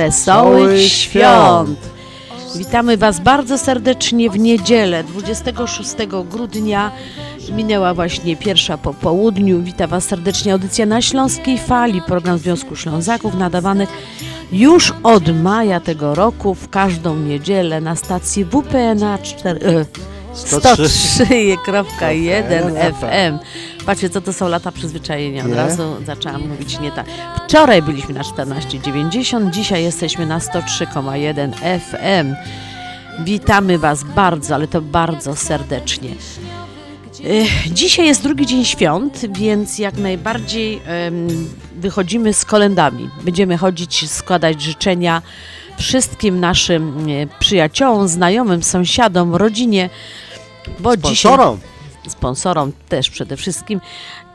Wesołych świąt! Witamy Was bardzo serdecznie w niedzielę 26 grudnia. Minęła właśnie pierwsza po południu. Witam Was serdecznie audycja na Śląskiej Fali, program Związku Ślązaków nadawany już od maja tego roku w każdą niedzielę na stacji WPNA 4, e, 103,1 FM. Patrzcie, co to są lata przyzwyczajenia. Od Nie? razu zaczęłam mówić nie tak. Wczoraj byliśmy na 14,90, dzisiaj jesteśmy na 103,1 FM. Witamy Was bardzo, ale to bardzo serdecznie. Ech, Dzisiaj jest drugi dzień świąt, więc jak najbardziej wychodzimy z kolendami. Będziemy chodzić, składać życzenia wszystkim naszym e, przyjaciołom, znajomym, sąsiadom, rodzinie, bo dzisiaj Sponsorom. też przede wszystkim.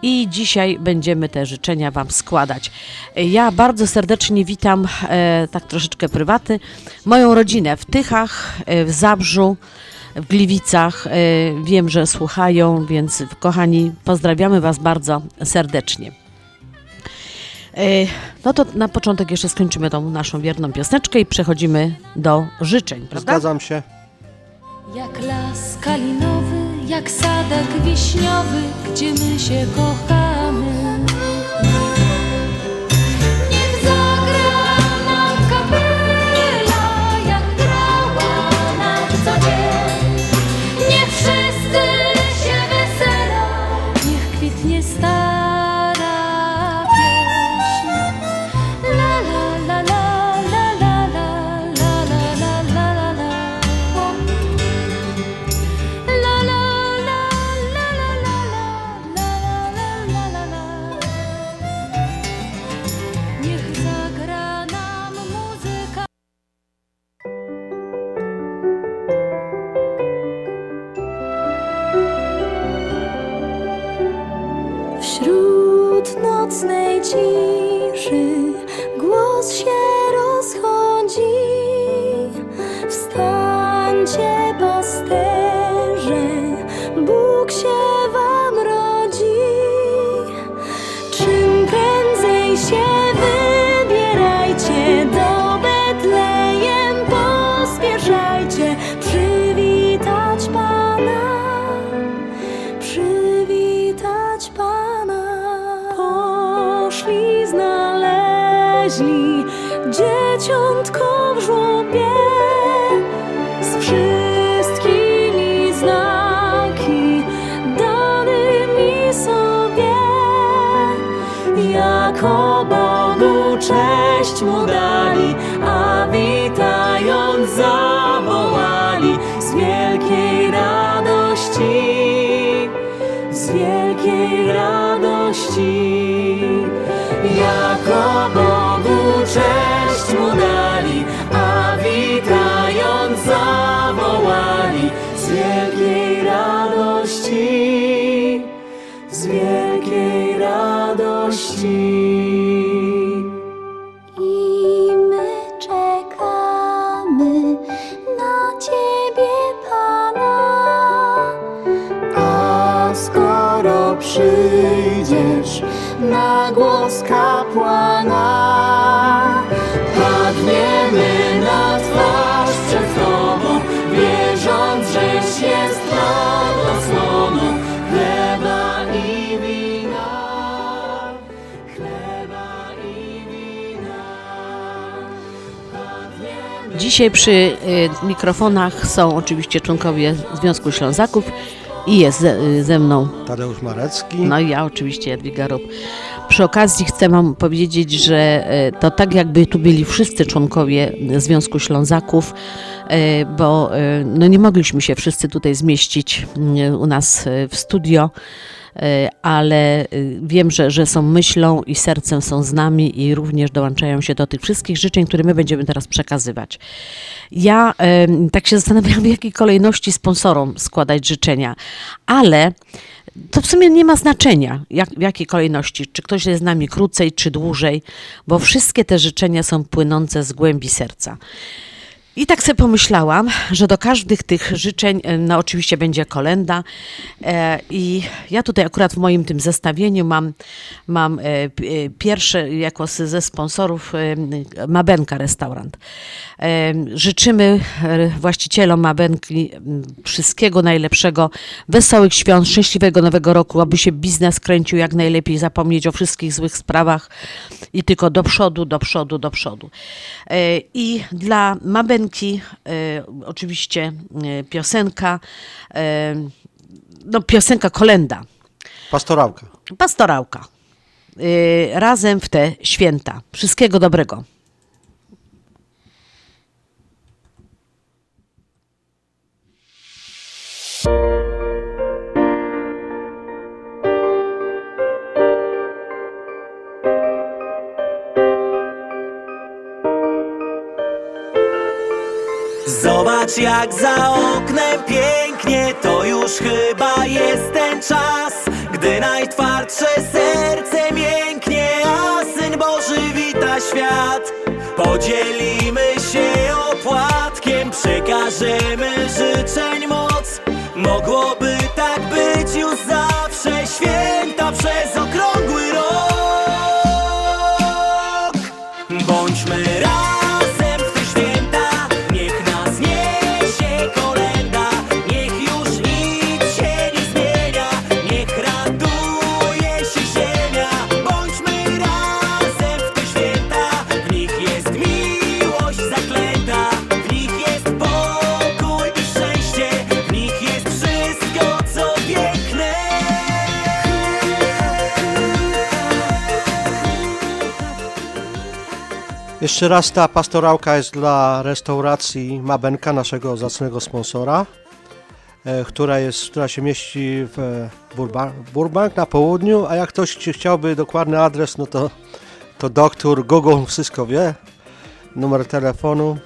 I dzisiaj będziemy te życzenia Wam składać. Ja bardzo serdecznie witam, e, tak troszeczkę prywaty, moją rodzinę w Tychach, e, w Zabrzu, w Gliwicach. E, wiem, że słuchają, więc kochani, pozdrawiamy Was bardzo serdecznie. E, no to na początek jeszcze skończymy tą naszą wierną pioseneczkę i przechodzimy do życzeń, prawda? Zgadzam się. Jak las kalinowy, jak sadek wiśniowy, gdzie my się kochamy. Przyjdziesz na głos kapłana, padniemy na twarz przed Tobą, wierząc, żeś jest błogosłoną chleba i wina, chleba i wina. Padniemy. Dzisiaj przy y, mikrofonach są oczywiście członkowie Związku Ślązaków i jest ze, y, ze mną, Tadeusz Marecki. no i ja oczywiście Jadwiga Rob. Przy okazji chcę Wam powiedzieć, że y, to tak jakby tu byli wszyscy członkowie Związku Ślązaków, y, bo no nie mogliśmy się wszyscy tutaj zmieścić u nas w studio. Y, Ale y, wiem, że, że są myślą i sercem są z nami i również dołączają się do tych wszystkich życzeń, które my będziemy teraz przekazywać. Ja em, tak się zastanawiam, w jakiej kolejności sponsorom składać życzenia, ale to w sumie nie ma znaczenia, jak, w jakiej kolejności, czy ktoś jest z nami krócej, czy dłużej, bo wszystkie te życzenia są płynące z głębi serca. I tak sobie pomyślałam, że do każdych tych życzeń, e, no oczywiście będzie kolenda. E, I ja tutaj akurat w moim tym zestawieniu mam, mam e, p- pierwsze, jako ze sponsorów, Mabenka Restaurant. Życzymy właścicielom Mabenki wszystkiego najlepszego, wesołych świąt, szczęśliwego nowego roku, aby się biznes kręcił jak najlepiej, zapomnieć o wszystkich złych sprawach i tylko do przodu, do przodu, do przodu. I dla Mabenki e, oczywiście e, piosenka, e, no piosenka kolenda, Pastorałka. pastorałka. Razem w te święta. Wszystkiego dobrego. Jak za oknem pięknie To już chyba jest ten czas Gdy najtwardsze serce mięknie A Syn Boży wita świat. Podzielimy się opłatkiem Przekażemy Jeszcze raz ta pastorałka jest dla restauracji Mabenka, naszego zacnego sponsora, e, która, jest, która się mieści w e, Burba, Burbank na południu, a jak ktoś ci chciałby dokładny adres, no to, to doktor Google wszystko wie. Numer telefonu.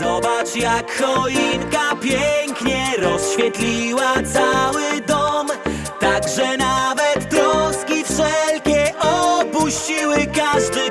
Zobacz jak choinka pięknie rozświetliła cały dom Tak, że nawet troski wszelkie opuściły każdy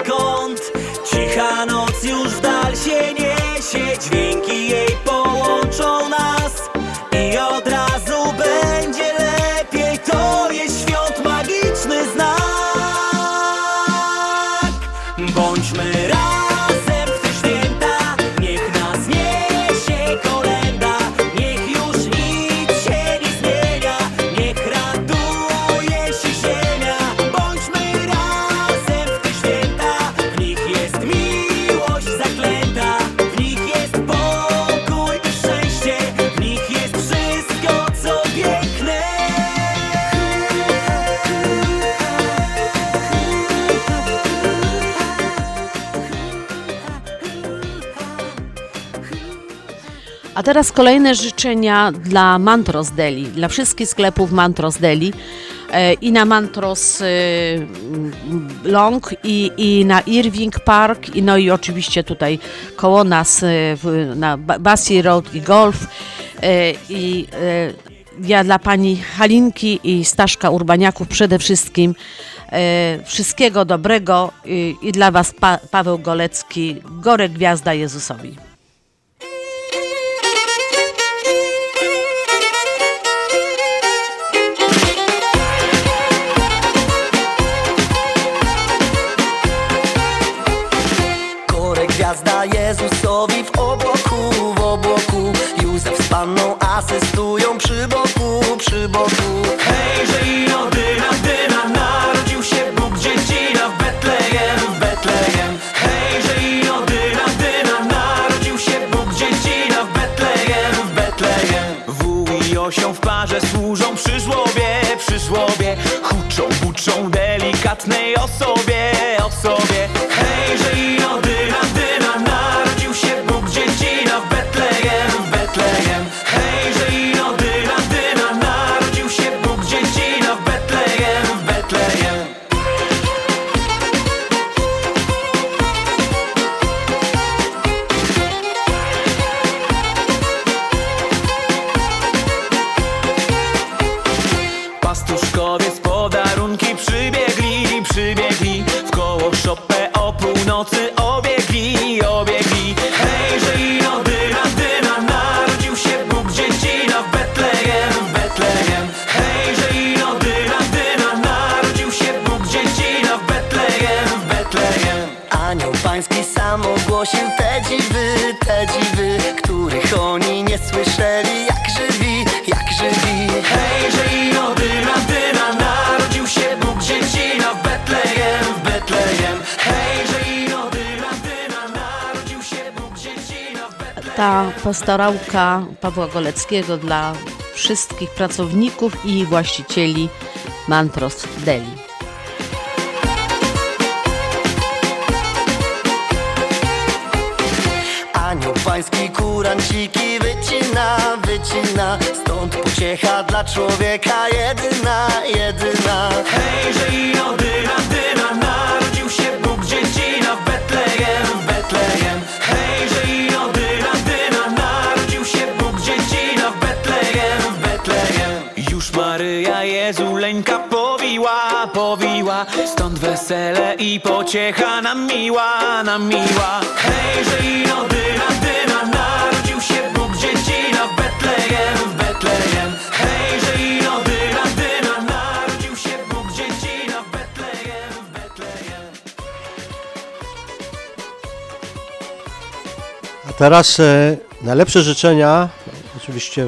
Teraz kolejne życzenia dla Mantros Deli, dla wszystkich sklepów Mantros Deli e, i na Mantros e, Long i, i na Irving Park i no i oczywiście tutaj koło nas e, na Ba- Bassey Road i Golf i ja dla pani Halinki i Staszka Urbaniaków przede wszystkim wszystkiego dobrego i, dla was pa, Paweł Golecki, Gore Gwiazda Jezusowi. Panną asystują przy boku, przy boku. Hej, że ino dyna, dyna Narodził się Bóg dziedzina w Betlejem, w Betlejem. Hej, że ino dyna, dyna Narodził się Bóg dziedzina w Betlejem, w Betlejem. Wół i osioł w parze służą przy żłobie, przy żłobie Huczą, buczą delikatnej osobie, osobie pastorałka Pawła Goleckiego dla wszystkich pracowników i właścicieli Mantros Deli. Anioł pański kuranciki wycina, wycina Stąd pociecha dla człowieka jedyna, jedyna Hej, że ino dyna, Maryja Jezu lęka powiła, powiła. Stąd wesele i pociecha nam miła, nam miła. Hej, że ino dyna, dyna Narodził się Bóg dziecina w Betlejem, w Betlejem. Hej, że ino dyna, dyna Narodził się Bóg dziecina w Betlejem, w Betlejem. A teraz e, najlepsze życzenia, oczywiście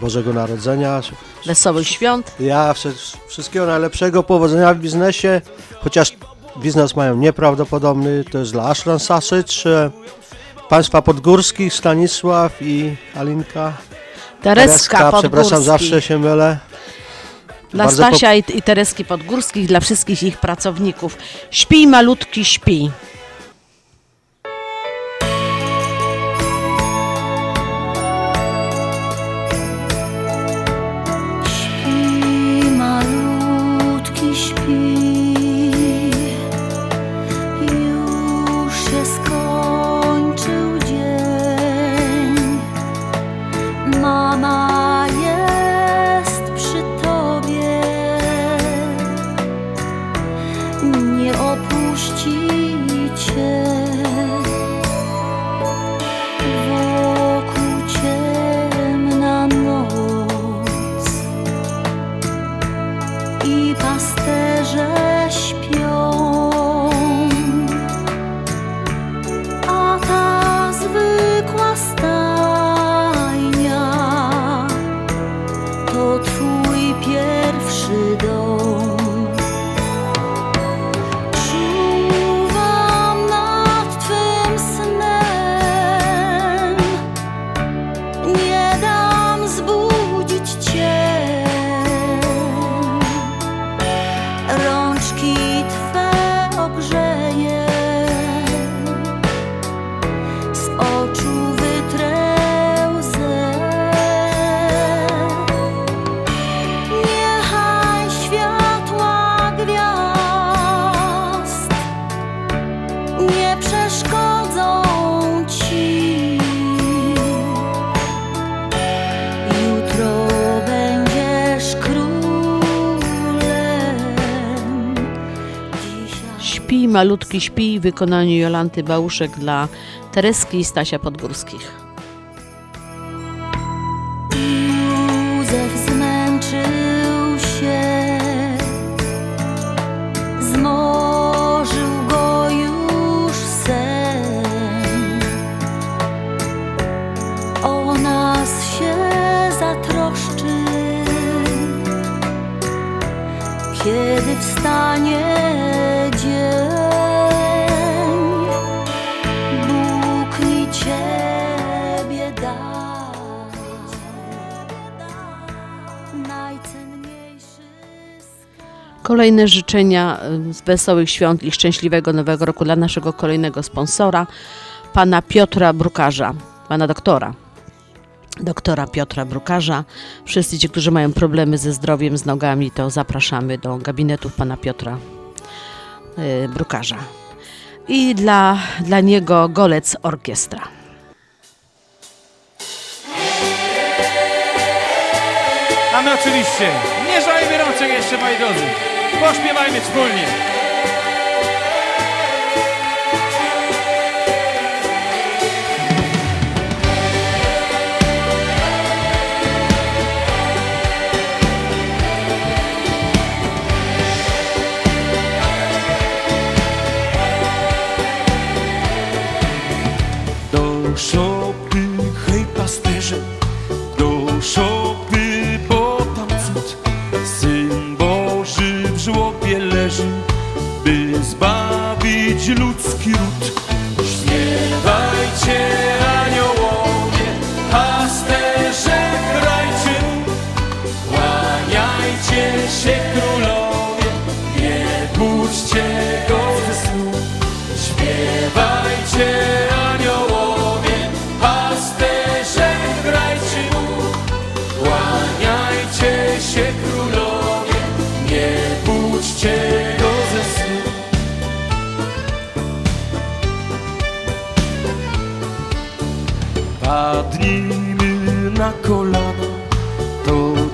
Bożego Narodzenia. Wesołych świąt. Ja wszy- wszystkiego najlepszego, powodzenia w biznesie, chociaż biznes mają nieprawdopodobny, to jest dla Ashran Sasycz, e, Państwa Podgórskich, Stanisław i Alinka. Tereska przepraszam, Podgórski. zawsze się mylę. Dla Bardzo Stasia i, i Tereski Podgórskich, dla wszystkich ich pracowników. Śpij malutki, śpij. Malutki, śpij w wykonaniu Jolanty Bałuszek dla Tereski i Stasia Podgórskich. Józef zmęczył się, zmorzył go już nas się zatroszczy, kiedy wstanie Kolejne życzenia y, z wesołych świąt i szczęśliwego nowego roku dla naszego kolejnego sponsora, pana Piotra Brukarza, pana doktora. Doktora Piotra Brukarza. Wszyscy ci, którzy mają problemy ze zdrowiem, z nogami, to zapraszamy do gabinetów pana Piotra y, Brukarza. I dla, dla niego Golec Orkiestra. A my oczywiście nie żajmy rączek jeszcze, moi drodzy. Pośpiewajmy wspólnie. Śpiewajcie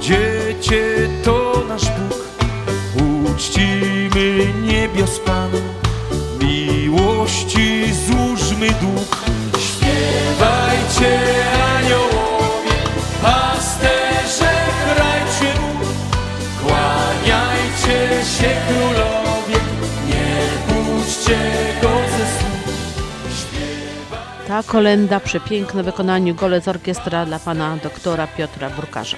dziecię, to nasz Bóg. Uczcimy niebios Pana, miłości złóżmy dług. Śpiewajcie aniołowie, pasterze grajcie mu, kłaniajcie się królowie, nie budźcie go ze snu. Ta kolenda przepiękne wykonaniu Golec Orkiestra dla pana doktora Piotra Burkarza.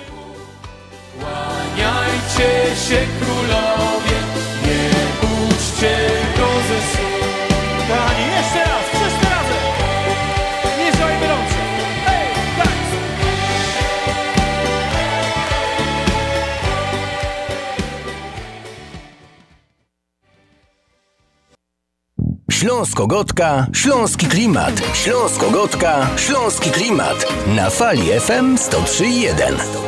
Kłaniajcie się królowie, nie budźcie go ze snu. Kochani, jeszcze raz, wszyscy razem. Niżej wyrące. Hej, guys. Śląsko-Gotka, Śląski Klimat. Śląsko-Gotka, Śląski Klimat. Na fali FM 103.1.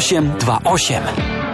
0828.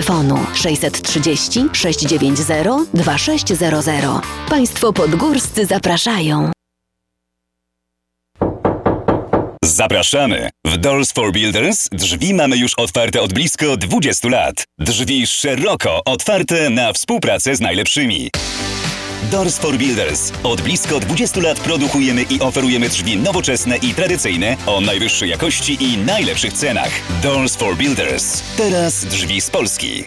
630 690 2600. Państwo podgórscy zapraszają. Zapraszamy! W Doors for Builders drzwi mamy już otwarte od blisko 20 lat. Drzwi szeroko otwarte na współpracę z najlepszymi. Doors for Builders. Od blisko 20 lat produkujemy i oferujemy drzwi nowoczesne i tradycyjne o najwyższej jakości i najlepszych cenach. Doors for Builders. Teraz drzwi z Polski.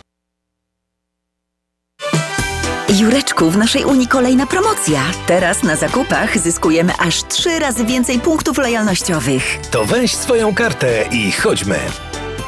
Jureczku, w naszej Unii kolejna promocja. Teraz na zakupach zyskujemy aż trzy razy więcej punktów lojalnościowych. To weź swoją kartę i chodźmy.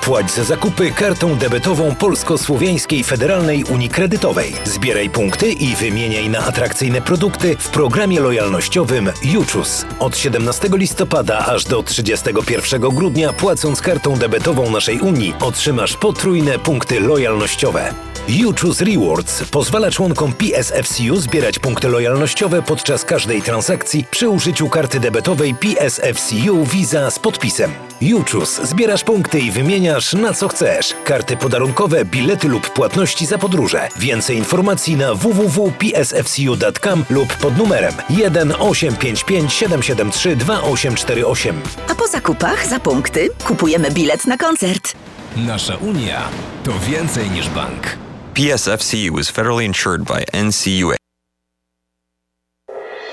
Płać za zakupy kartą debetową Polsko-Słowiańskiej Federalnej Unii Kredytowej. Zbieraj punkty i wymieniaj na atrakcyjne produkty w programie lojalnościowym Juchus. Od 17 listopada aż do 31 grudnia płacąc kartą debetową naszej Unii otrzymasz potrójne punkty lojalnościowe. Juchus Rewards pozwala członkom PSFCU zbierać punkty lojalnościowe podczas każdej transakcji przy użyciu karty debetowej PSFCU Visa z podpisem. Juczus. Zbierasz punkty i wymieniasz na co chcesz. Karty podarunkowe, bilety lub płatności za podróże. Więcej informacji na www.psfcu.com lub pod numerem 1 855 773 2848. A po zakupach za punkty kupujemy bilet na koncert. Nasza Unia to więcej niż bank. PSFCU is federally insured by NCUA.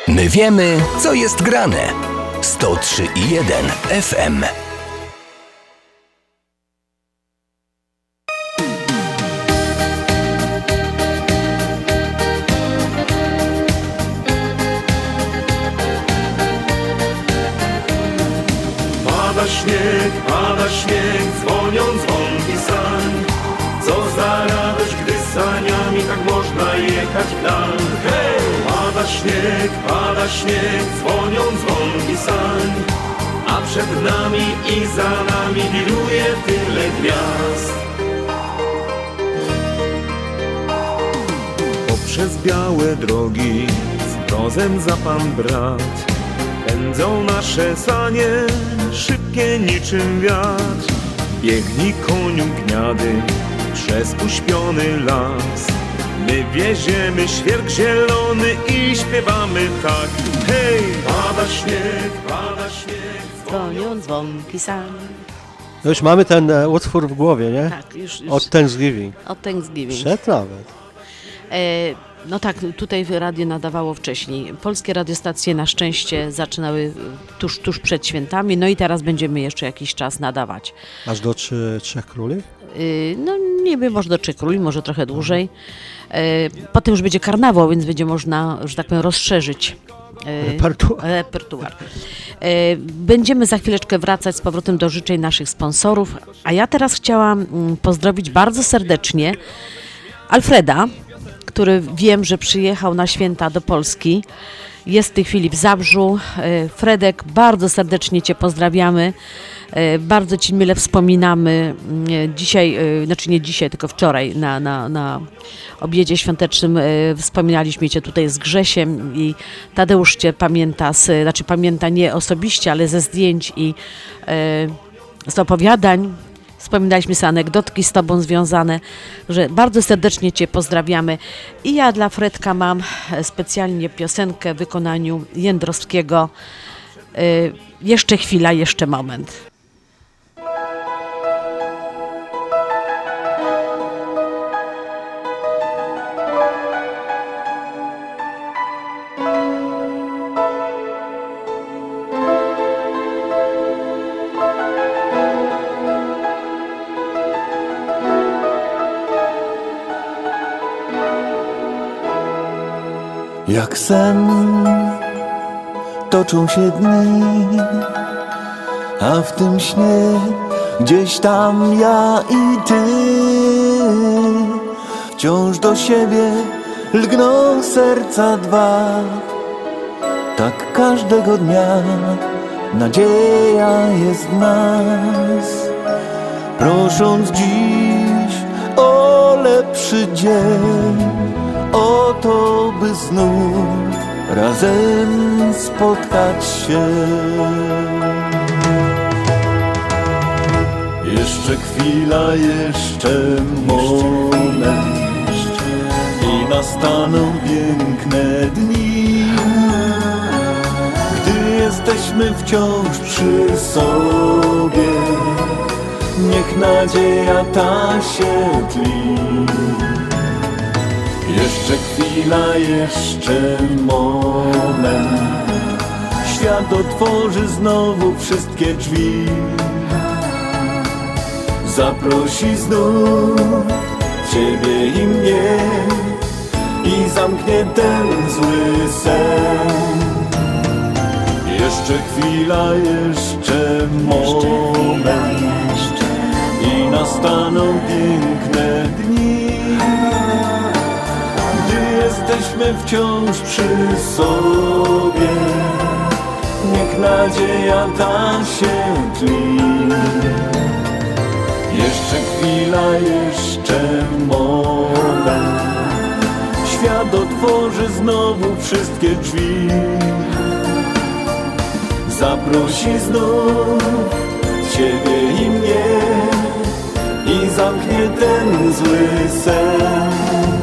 My wiemy, co jest grane. 103,1 FM. Śnieg, pada śnieg, dzwonią dzwonki sań. Co za radość, gdy saniami tak można jechać w dal. Hej! Pada śnieg, pada śnieg, dzwonią dzwonki sań. A przed nami i za nami wiruje tyle gwiazd. Poprzez białe drogi z grozem za pan brat Pędzą nasze sanie, szybkie niczym wiatr Biegnij koniu gniady przez uśpiony las My wieziemy świerk zielony i śpiewamy tak Hej, pada śnieg, pada śnieg Dzwonią dzwonki same. No już mamy ten e, utwór w głowie, nie? Tak, już- już. Od Thanksgiving. Od Thanksgiving. Przed nawet. E, no tak, tutaj radio nadawało wcześniej. Polskie radiostacje na szczęście zaczynały e, tuż, tuż przed świętami, no i teraz będziemy jeszcze jakiś czas nadawać. Aż do trzy, Trzech Króli? Y, No nie wiem, może do Trzech Króli, może trochę dłużej. E, Potem już będzie karnawał, więc będzie można, że tak powiem, rozszerzyć e, Repertuar. repertuar. E, Będziemy za chwileczkę wracać z powrotem do życzeń naszych sponsorów, a ja teraz chciałam mm, pozdrowić bardzo serdecznie Alfreda, który wiem, że przyjechał na święta do Polski. Jest w tej chwili w Zabrzu. E, Fredek, bardzo serdecznie Cię pozdrawiamy. E, Bardzo Ci mile wspominamy. Mm, Dzisiaj, e, znaczy nie dzisiaj, tylko wczoraj na, na, na obiedzie świątecznym wspominaliśmy Cię tutaj z Grzesiem i Tadeusz Cię pamięta, z, znaczy pamięta nie osobiście, ale ze zdjęć i z opowiadań. Wspominaliśmy sobie anegdotki z Tobą związane, że bardzo serdecznie Cię pozdrawiamy. I ja dla Fredka mam e, specjalnie piosenkę w wykonaniu Jędrowskiego. E, Jeszcze chwila, jeszcze moment. Jak sen toczą się dni, a w tym śnie gdzieś tam ja i ty wciąż do siebie lgną serca dwa. Tak każdego dnia nadzieja jest w nas, prosząc dziś o lepszy dzień o to, by znów razem spotkać się. Jeszcze chwila, jeszcze moment i nastaną piękne dni, gdy jesteśmy wciąż przy sobie. Niech nadzieja ta się tli. Jeszcze chwila, jeszcze moment. Świat otworzy znowu wszystkie drzwi. Zaprosi znów Ciebie i mnie I zamknie ten zły sen. Jeszcze chwila, jeszcze moment. I nastaną piękne dni jesteśmy wciąż przy sobie. Niech nadzieja ta się tli. Jeszcze chwila, jeszcze moment. Świat otworzy znowu wszystkie drzwi. Zaprosi znów Ciebie i mnie i zamknie ten zły sen.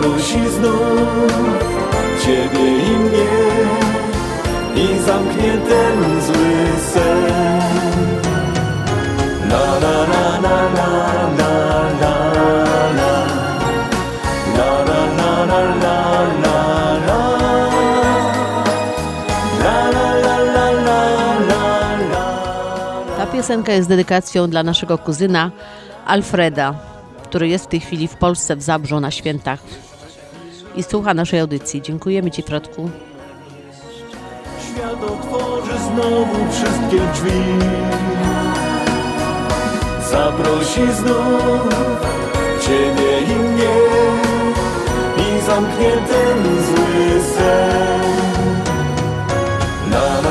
Zaprosi znów Ciebie i mnie I zamknie ten zły sen La la la la la la la La la la la la la la Ta piosenka jest dedykacją dla naszego kuzyna Alfreda, który jest w tej chwili w Polsce, w Zabrzu na świętach i słucha naszej audycji. Dziękujemy Ci, Fredku. Świat otworzy znowu wszystkie drzwi Zaprosi znów Ciebie i mnie I zamknie ten zły sen La la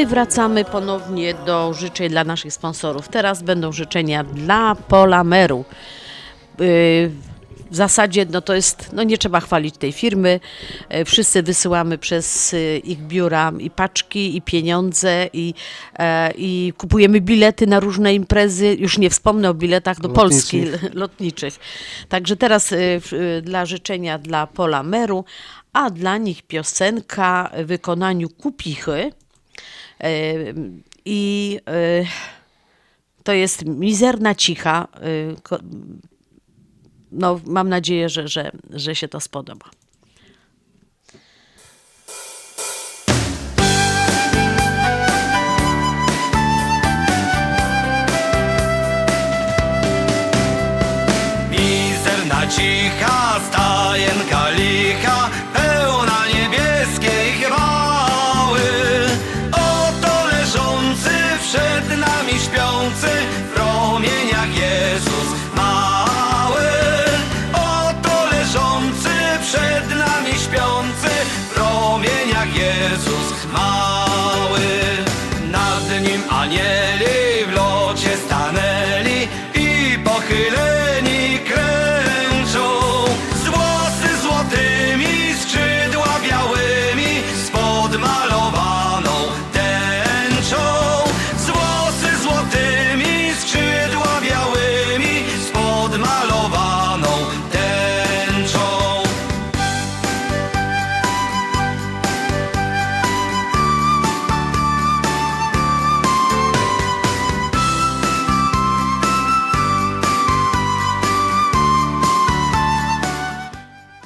my wracamy ponownie do życzeń dla naszych sponsorów. Teraz będą życzenia dla Polameru. Yy, W zasadzie no to jest, no nie trzeba chwalić tej firmy. E, Wszyscy wysyłamy przez y, ich biura i paczki, i pieniądze, i, e, i kupujemy bilety na różne imprezy. Już nie wspomnę o biletach do Polski Lotniczych. Także teraz y, y, dla życzenia dla Polameru, a dla nich piosenka w wykonaniu Kupichy. I e, to jest mizerna cicha. ko- No, mam nadzieję, że, że, że się to spodoba. Cicha, stajenka licha,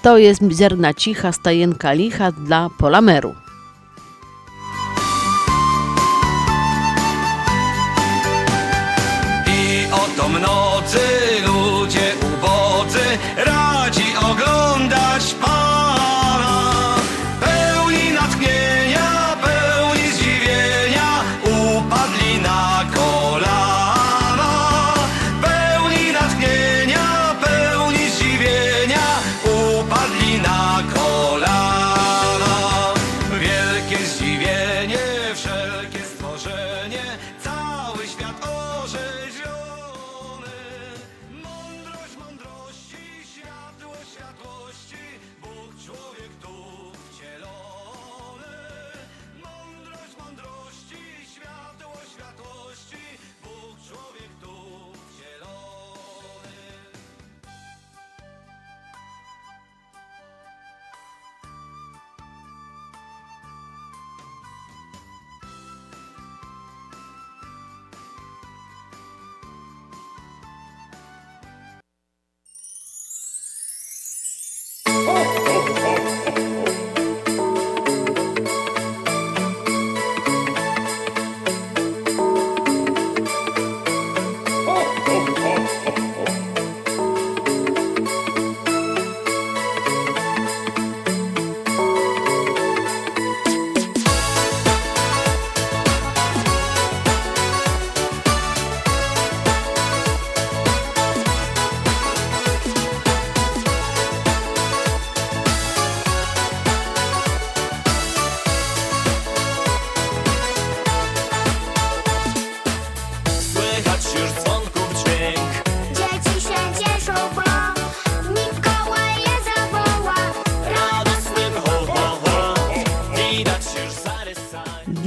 To jest mizerna cicha, stajenka licha dla Polameru.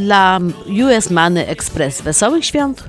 dla US Money Express. Wesołych świąt!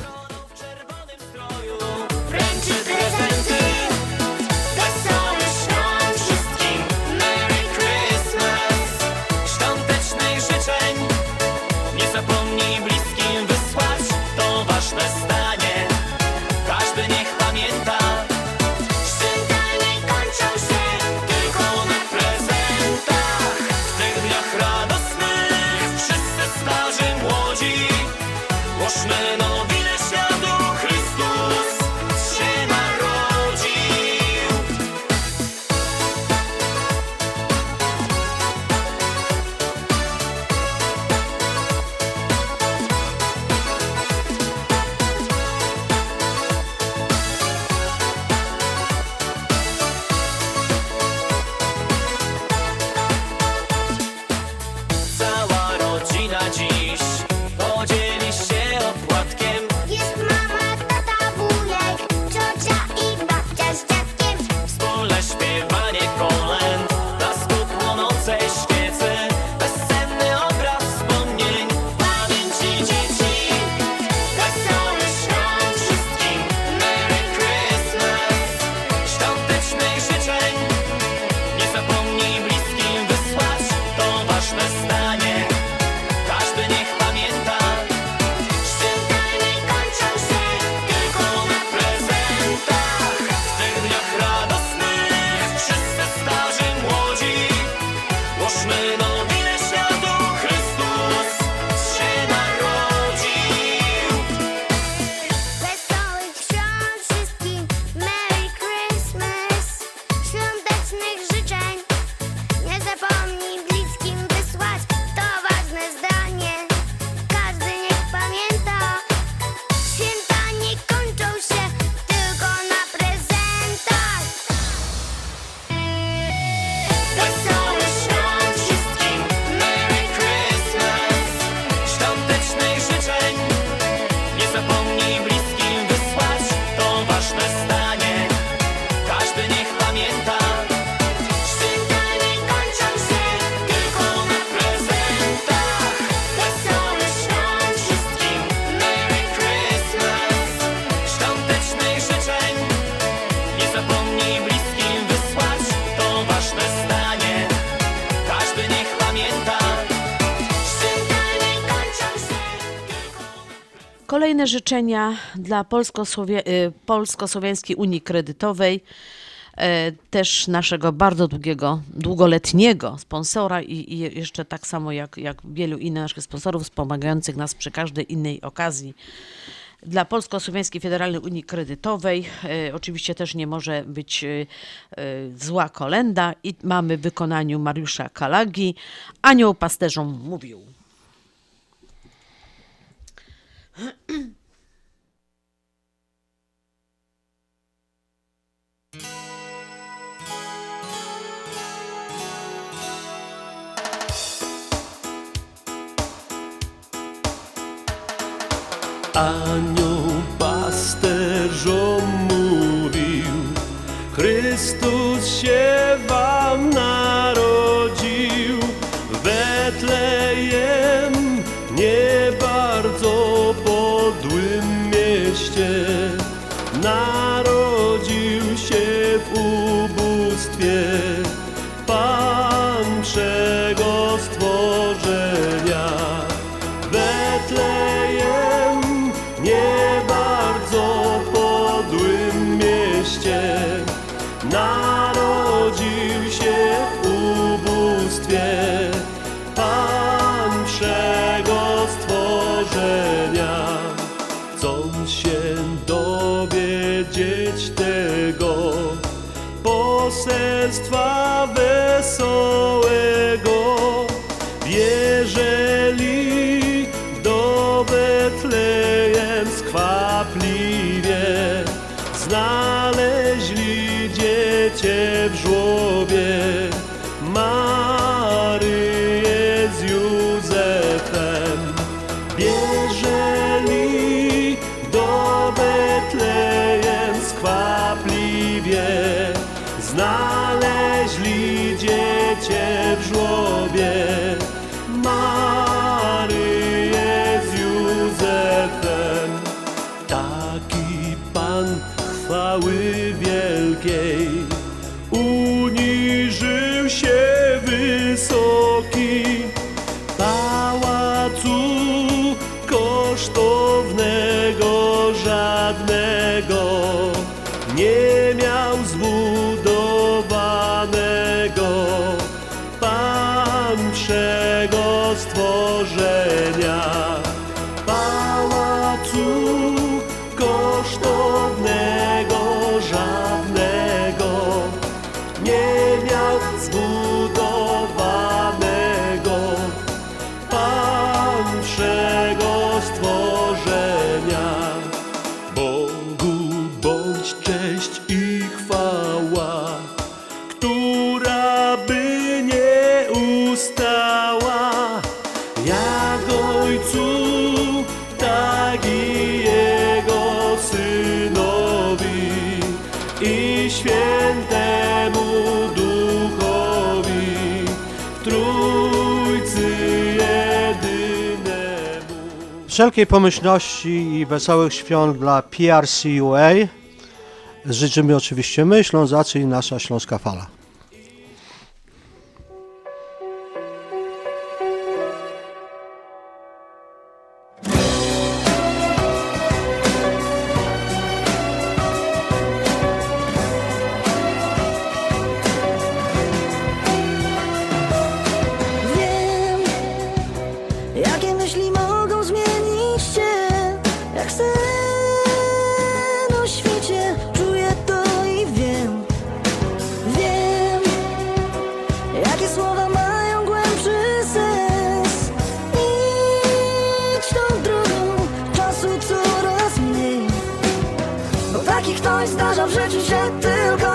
Hojne życzenia dla y, Polsko-Słowiańskiej Unii Kredytowej, y, też naszego bardzo długiego, długoletniego sponsora i, jeszcze tak samo jak, jak wielu innych naszych sponsorów wspomagających nas przy każdej innej okazji dla Polsko-Słowiańskiej Federalnej Unii Kredytowej. Y, oczywiście też nie może być zła kolenda i mamy w wykonaniu Mariusza Kalagi. Anioł pasterzom mówił. Anioł pasterzom mówił, Chrystus się wam narodził. now. Chwały wielkiej. Wszelkiej pomyślności i wesołych świąt dla PRCUA życzymy oczywiście my, Ślązacy i nasza Śląska Fala. W życiu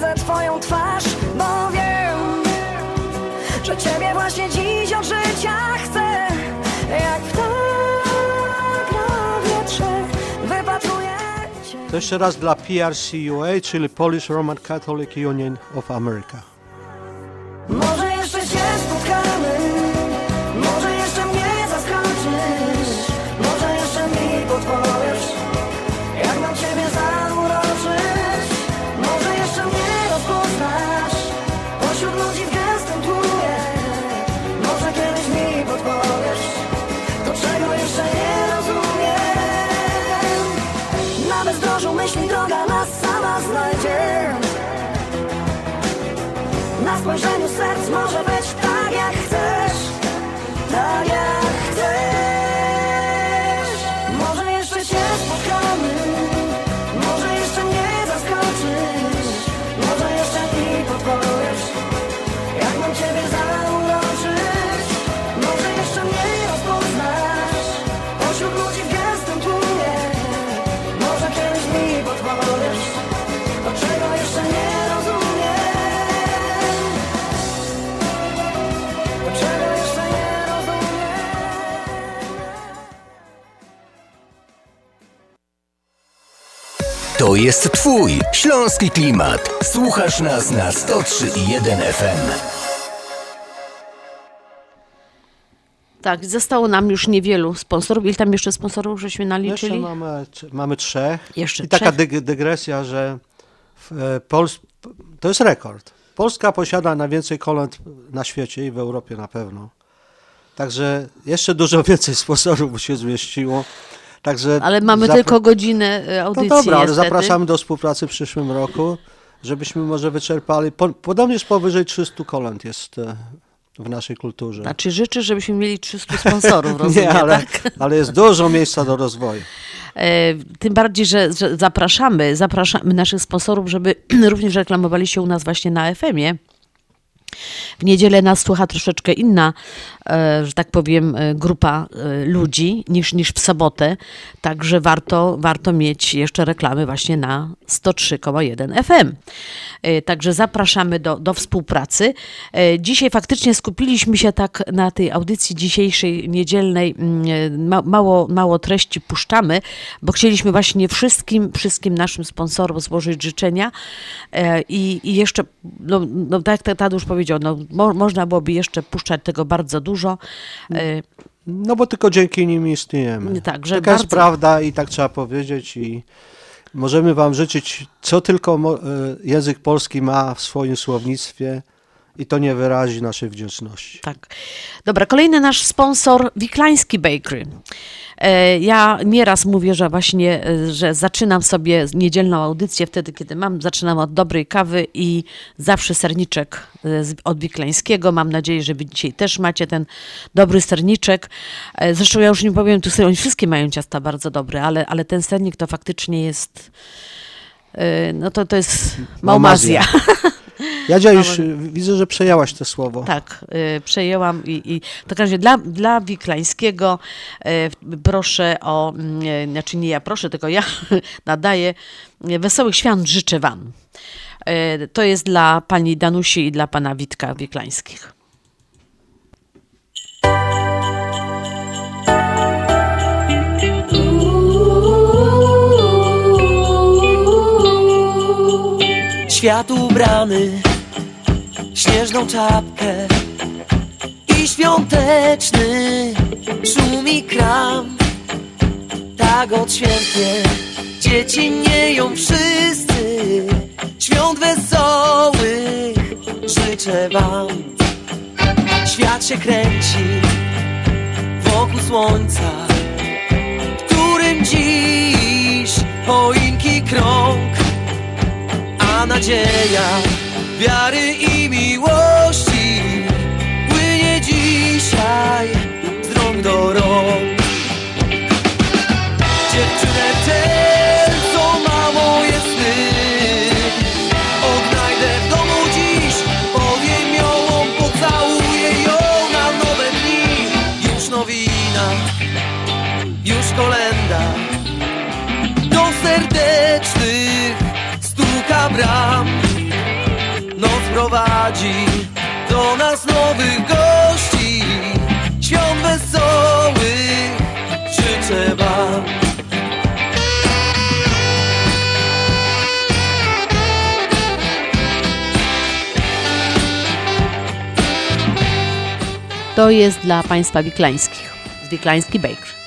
widzę twoją twarz Bo wiem, że ciebie właśnie dziś od życia chcę Jak ptak na wietrze wypatruję cię To jeszcze raz dla PRCUA, czyli Polish Roman Catholic Union of America. To jest Twój śląski klimat. Słuchasz nas na 103,1 FM. Tak, zostało nam już niewielu sponsorów. Ile tam jeszcze sponsorów żeśmy naliczyli? Jeszcze mamy, mamy trzech. Jeszcze I taka trzech? dyg- dygresja, że w, e, Pols- to jest rekord. Polska posiada najwięcej kolęd na świecie i w Europie na pewno. Także jeszcze dużo więcej sponsorów by się zmieściło. Także Ale mamy zapra- tylko godzinę e, audycji No dobra, ale niestety. zapraszamy do współpracy w przyszłym roku, żebyśmy może wyczerpali. Po, podobnież powyżej 300 kolęd jest e, w naszej kulturze. Znaczy życzę, żebyśmy mieli 300 sponsorów, rozumiem, Nie, ale, tak? ale jest dużo miejsca do rozwoju. E, Tym bardziej, że, zapraszamy, zapraszamy naszych sponsorów, żeby również reklamowali się u nas właśnie na FM-ie. W niedzielę nas słucha troszeczkę inna że tak powiem, e, grupa e, ludzi niż, niż w sobotę, także warto, warto mieć jeszcze reklamy właśnie na 103,1 FM. E, Także zapraszamy do, do współpracy. E, Dzisiaj faktycznie skupiliśmy się tak na tej audycji dzisiejszej niedzielnej. mm, e, Ma, mało, mało treści puszczamy, bo chcieliśmy właśnie wszystkim, wszystkim naszym sponsorom złożyć życzenia E, i, i jeszcze, no, no tak jak Tadeusz powiedział, no, mo, można byłoby jeszcze puszczać tego bardzo dużo. E, No bo tylko dzięki nim istniejemy. Tak, że Taka jest bardzo- prawda i tak trzeba powiedzieć i możemy wam życzyć, co tylko e, język polski ma w swoim słownictwie i to nie wyrazi naszej wdzięczności. Tak. Dobra, kolejny nasz sponsor, Wiklański Bakery. E, Ja nieraz mówię, że właśnie, e, że zaczynam sobie niedzielną audycję wtedy, kiedy mam, zaczynam od dobrej kawy i zawsze serniczek e, od Wiklańskiego. Mam nadzieję, że wy dzisiaj też macie ten dobry serniczek. Zresztą ja już nie powiem, tu sobie, oni wszystkie mają ciasta bardzo dobre, ale, ale ten sernik to faktycznie jest, no to, to jest małmazja. Jadzia już y, widzę, że przejęłaś to słowo. Tak, y, przejęłam i, i w takim razie dla, dla Wiklańskiego y, proszę o, y, znaczy nie ja proszę, tylko ja nadaję y, wesołych świąt życzę Wam. Y, To jest dla pani Danusi i dla pana Witka Wiklańskich. Świat ubrany śnieżną czapkę i świąteczny szumi kram. Tak odświętnie dzieci nieją wszyscy. Świąt wesołych życzę wam. Świat się kręci wokół słońca, którym dziś choinki krąg nadzieja wiary i miłości płynie dzisiaj z rąk do rąk. Prowadzi do nas nowych gości. Świąt życzę wam. To jest dla państwa Wiklańskich, z Wiklański.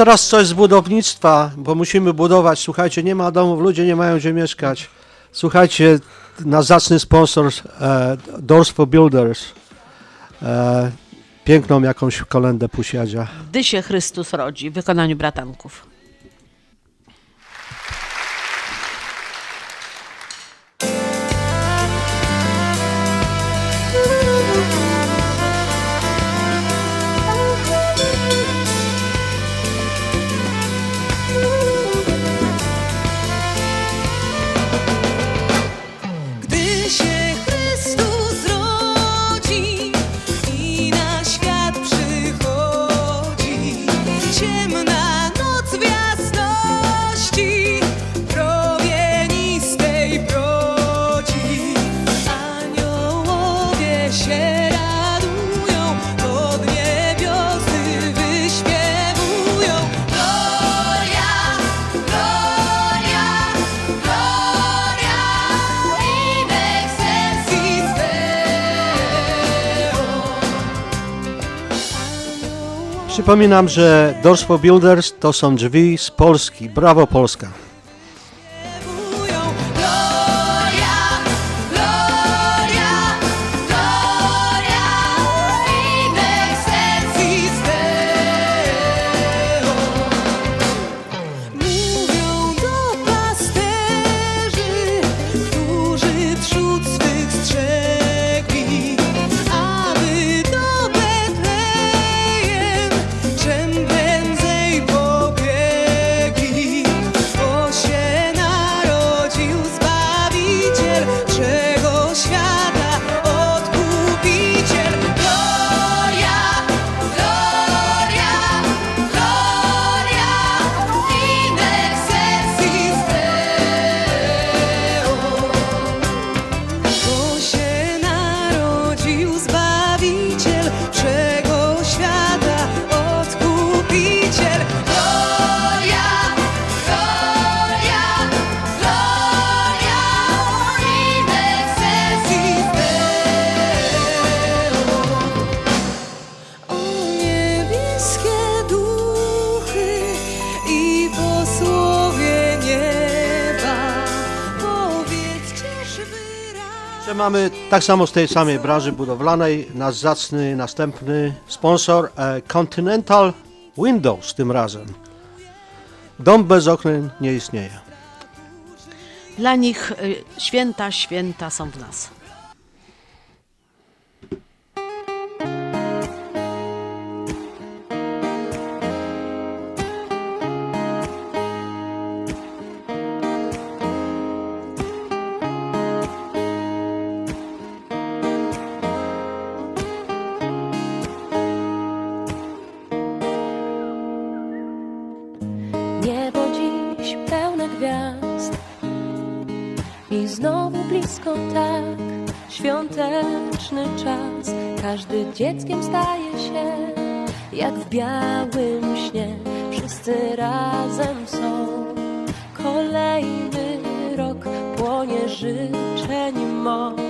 Teraz coś z budownictwa, bo musimy budować. Słuchajcie, nie ma domów, ludzie nie mają gdzie mieszkać. Słuchajcie, nasz zacny sponsor e, Doors for Builders. E, piękną jakąś kolendę pusiadzia. Gdy się Chrystus rodzi w wykonaniu bratanków. Przypominam, że Doors for Builders to są drzwi z Polski. Brawo Polska! Tak samo z tej samej branży budowlanej nasz zacny następny sponsor e, Continental Windows tym razem. Dom bez okien nie istnieje. Dla nich y, święta, święta są w nas. I znowu blisko tak świąteczny czas. Każdy dzieckiem staje się jak w białym śnie. Wszyscy razem są. Kolejny rok płonie życzeń moc.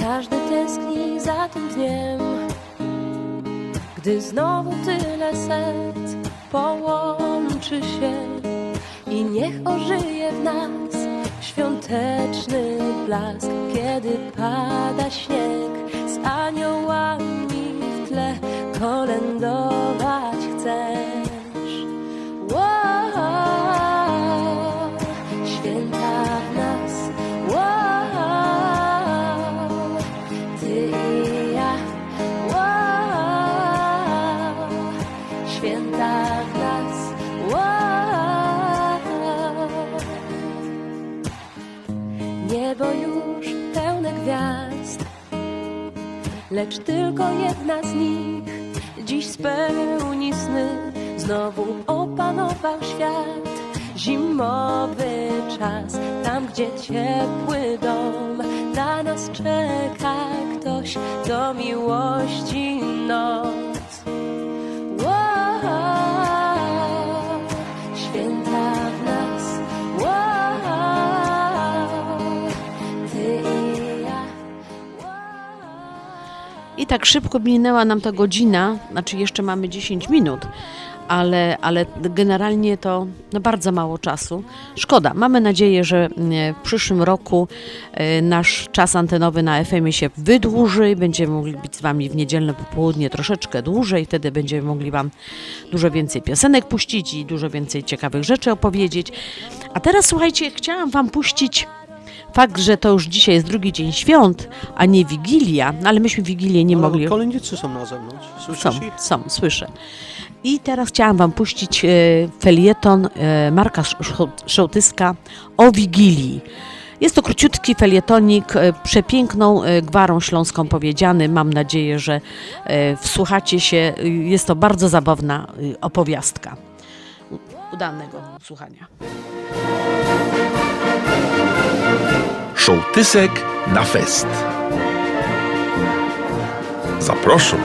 Każdy tęskni za tym dniem. Gdy znowu tyle serc połączy się i niech ożyje w nas świąteczny blask, kiedy pada śnieg z aniołami w tle kolędować lecz tylko jedna z nich dziś spełni sny. Znowu opanował świat zimowy czas, tam gdzie ciepły dom dla nas czeka ktoś do miłości noc. I tak szybko minęła nam ta godzina, znaczy jeszcze mamy 10 minut, ale, ale generalnie to no bardzo mało czasu. Szkoda. Mamy nadzieję, że mm, w przyszłym roku e, nasz czas antenowy na FM się wydłuży i będziemy mogli być z Wami w niedzielne popołudnie troszeczkę dłużej. Wtedy będziemy mogli Wam dużo więcej piosenek puścić i dużo więcej ciekawych rzeczy opowiedzieć. A teraz słuchajcie, chciałam Wam puścić Fakt, że to już dzisiaj jest drugi dzień świąt, a nie Wigilia, no ale myśmy Wigilię nie Ale mogli. Kolędnicy są na zewnątrz. Słyszysz Są, ich? są, słyszę. I teraz chciałam Wam puścić e, felieton e, Marka Sz- Szołtyska o Wigilii. Jest to króciutki felietonik, e, przepiękną gwarą śląską powiedziany. Mam nadzieję, że wsłuchacie się. Jest to bardzo zabawna opowiastka. Udanego słuchania. Szołtysek na fest. Zaproszą.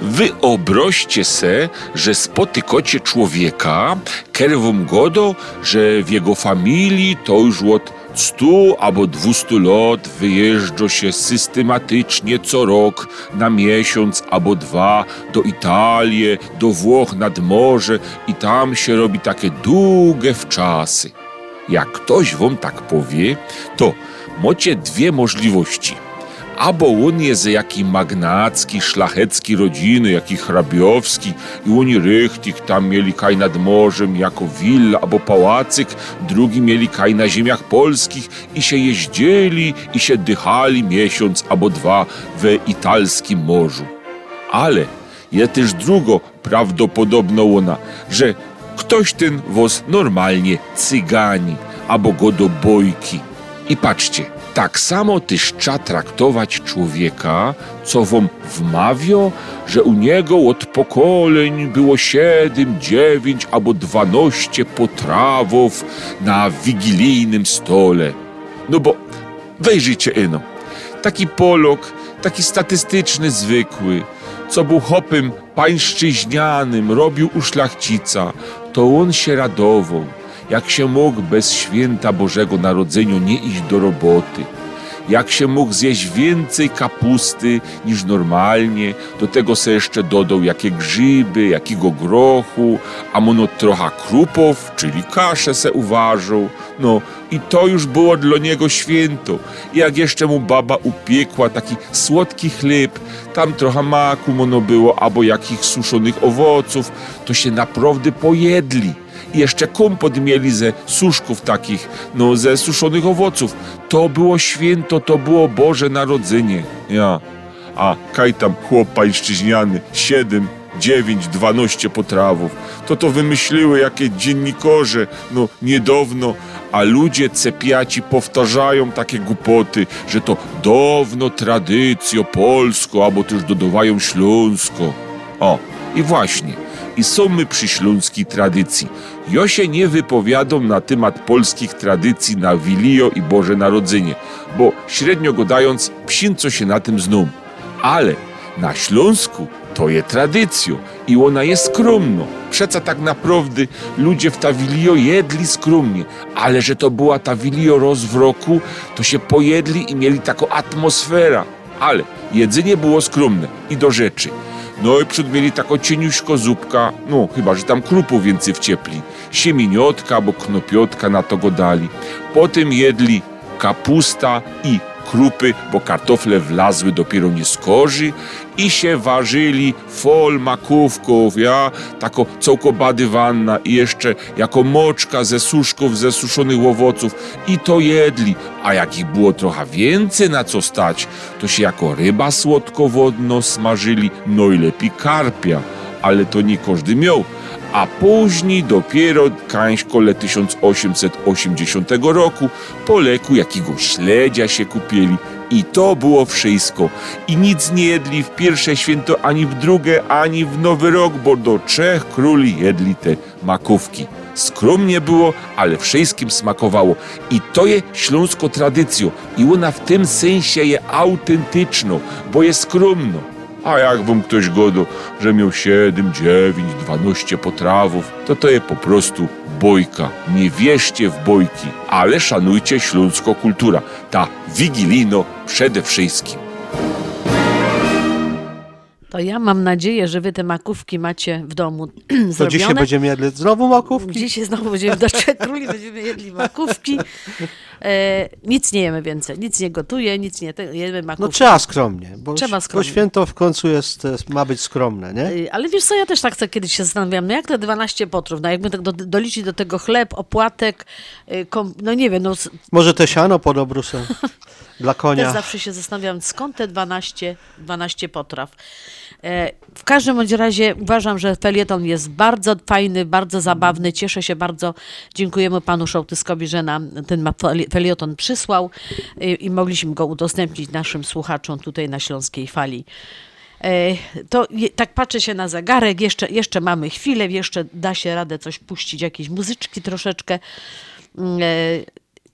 Wyobraźcie se, że spotykacie człowieka, który wam godo, że w jego familii to już od 100 albo 200 lat wyjeżdża się systematycznie co rok na miesiąc albo dwa do Italii, do Włoch nad morze i tam się robi takie długie wczasy. Jak ktoś wam tak powie, to macie dwie możliwości. Albo on jest jaki magnacki, szlachecki rodziny, jaki hrabiowski i oni rychtik tam mieli kaj nad morzem jako willa albo pałacyk, drugi mieli kaj na ziemiach polskich i się jeździli i się dychali miesiąc albo dwa we italskim morzu. Ale jest też drugo prawdopodobno ona, że ktoś ten was normalnie cygani albo go do bojki. I patrzcie, tak samo też trzeba traktować człowieka, co wam wmawia, że u niego od pokoleń było siedem, dziewięć albo dwanaście potrawów na wigilijnym stole. No bo wejrzyjcie ino, taki Polok, taki statystyczny, zwykły, co był hopem pańszczyźnianym, robił u szlachcica, to on się radował, jak się mógł bez święta Bożego Narodzenia nie iść do roboty. Jak się mógł zjeść więcej kapusty niż normalnie, do tego se jeszcze dodał jakie grzyby, jakiego grochu, a mono trochę krupów, czyli kaszę se uważał. No i to już było dla niego święto. I jak jeszcze mu baba upiekła taki słodki chleb, tam trochę maku mono było, albo jakich suszonych owoców, to się naprawdę pojedli. I jeszcze kompot mieli ze suszków takich, no ze suszonych owoców. To było święto, to było Boże Narodzenie. Ja. A kaj tam chłop pańszczyźniany, siedem, dziewięć, dwanaście potrawów. To to wymyśliły jakie dziennikarze, no niedawno, a ludzie cepiaci powtarzają takie głupoty, że to dawno tradycjo polsko, albo też dodawają śląsko. O, i właśnie, i są my przy śląskiej tradycji. Ja się nie wypowiadam na temat polskich tradycji na Wilio i Boże Narodzenie, bo średnio gadając, psin co się na tym zną. Ale na Śląsku to jest tradycją i ona jest skromna. Przeca tak naprawdę ludzie w ta Wilio jedli skromnie, ale że to była ta Wilio roz w roku, to się pojedli i mieli taką atmosferę. Ale jedzenie było skromne i do rzeczy. No i przód mieli taką cieniuśko zupka, no chyba, że tam krupów więcej wciepli. Siemieniotka albo knopiotka na to go dali. Potem jedli kapusta i krupy, bo kartofle wlazły dopiero nie z korzy i się ważyli fol makówków, ja, tako cołkobady i jeszcze jako moczka ze suszków, ze suszonych owoców i to jedli, a jak ich było trochę więcej na co stać, to się jako ryba słodkowodno smażyli, no i lepiej karpia, ale to nie każdy miał, a później dopiero kańśkole 1880 roku po leku jakiegoś śledzia się kupieli i to było wszystko. I nic nie jedli w pierwsze święto, ani w drugie, ani w nowy rok, bo do trzech króli jedli te makówki. Skromnie było, ale wszystkim smakowało. I to jest śląsko tradycją. I ona w tym sensie jest autentyczną, bo jest skromno. A jak wam ktoś godo, że miał 7, 9, 12 potrawów, to to jest po prostu bojka. Nie wierzcie w bojki, ale szanujcie śląską kultura. Ta wigilijno przede wszystkim. To ja mam nadzieję, że wy te makówki macie w domu To zrobione. dzisiaj będziemy jedli znowu makówki? Dzisiaj znowu będziemy do Króli, będziemy jedli makówki. E, nic nie jemy więcej, nic nie gotuję, nic nie te, jemy makówki. No trzeba skromnie, bo, Trzeba bo skromnie. święto w końcu jest, jest, ma być skromne, nie? Y, Ale wiesz co, ja też tak sobie kiedyś się zastanawiałam, no jak te 12 potrów, no jakby tak do, doliczyć do tego chleb, opłatek, y, kom, no nie wiem, no Może te siano pod obrusem dla konia. też zawsze się zastanawiam, skąd te 12, 12 potraw. E, W każdym bądź razie uważam, że felieton jest bardzo fajny, bardzo zabawny. Cieszę się bardzo. Dziękujemy panu Szołtyskowi, że nam ten felieton przysłał y, i mogliśmy go udostępnić naszym słuchaczom tutaj na Śląskiej Fali. E, To tak patrzę się na zegarek, jeszcze, jeszcze mamy chwilę, jeszcze da się radę coś puścić, jakieś muzyczki troszeczkę.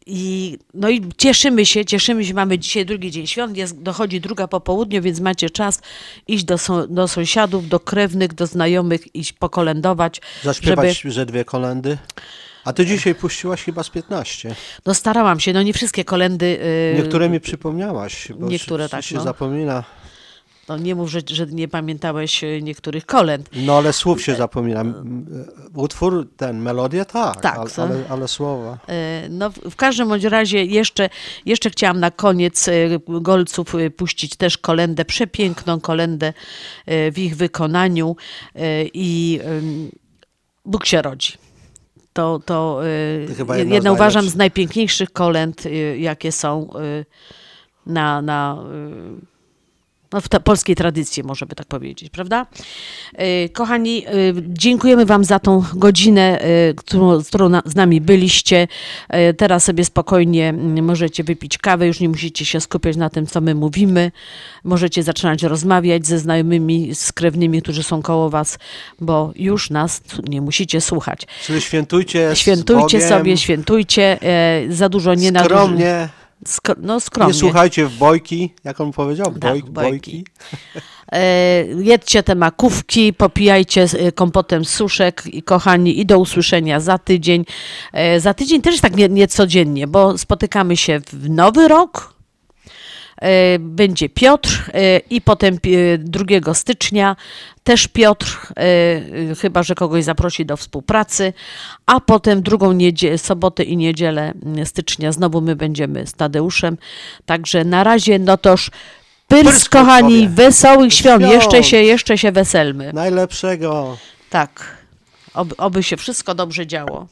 I, no i cieszymy się, cieszymy się, mamy dzisiaj drugi dzień świąt, jest, dochodzi druga po południu, więc macie czas iść do, do sąsiadów, do krewnych, do znajomych, iść pokolędować. Zaśpiewać, że dwie kolendy. A ty dzisiaj puściłaś chyba z 15. No starałam się, no nie wszystkie kolendy... y, Niektóre mi przypomniałaś, bo Niektóre się, tak, się no. zapomina. No nie mów, że, że nie pamiętałeś y, niektórych kolęd. No ale słów się zapomina. M- Utwór, ten, melodię tak, Tak, ale, ale, ale słowa. E, No, w każdym bądź razie jeszcze, jeszcze chciałam na koniec e, Golców e, puścić też kolendę, przepiękną kolendę e, w ich wykonaniu e, i Bóg się rodzi. To, to e, Chyba jedna z jedna uważam z najpiękniejszych kolęd, e, jakie są e, na, na e, no, w polskiej tradycji, może by tak powiedzieć, prawda? E, Kochani, e, dziękujemy Wam za tą godzinę, e, którą, z którą z nami byliście. Teraz sobie spokojnie mm, możecie wypić kawę, już nie musicie się skupiać na tym, co my mówimy. Możecie zaczynać rozmawiać ze znajomymi, z krewnymi, którzy są koło Was, bo już nas nie musicie słuchać. Czyli świętujcie Świętujcie Bogiem, sobie, świętujcie, za dużo nie naduży- Skromnie. Sk- no skromnie. Nie słuchajcie w bojki, jak on powiedział, Boj, bojki. bojki. E, Jedzcie te makówki, popijajcie e, kompotem suszek i kochani i do usłyszenia za tydzień. E, Za tydzień też tak nie, nie codziennie, bo spotykamy się w nowy rok. E, Będzie Piotr e, i potem pi- 2 stycznia też Piotr, e, e, chyba że kogoś zaprosi do współpracy, a potem drugą sobotę i niedzielę stycznia znowu my będziemy z Tadeuszem. Także na razie no toż Pyrs, kochani, wesołych świąt. Świąt. Jeszcze się, jeszcze się weselmy. Najlepszego. Tak. Oby, oby się wszystko dobrze działo.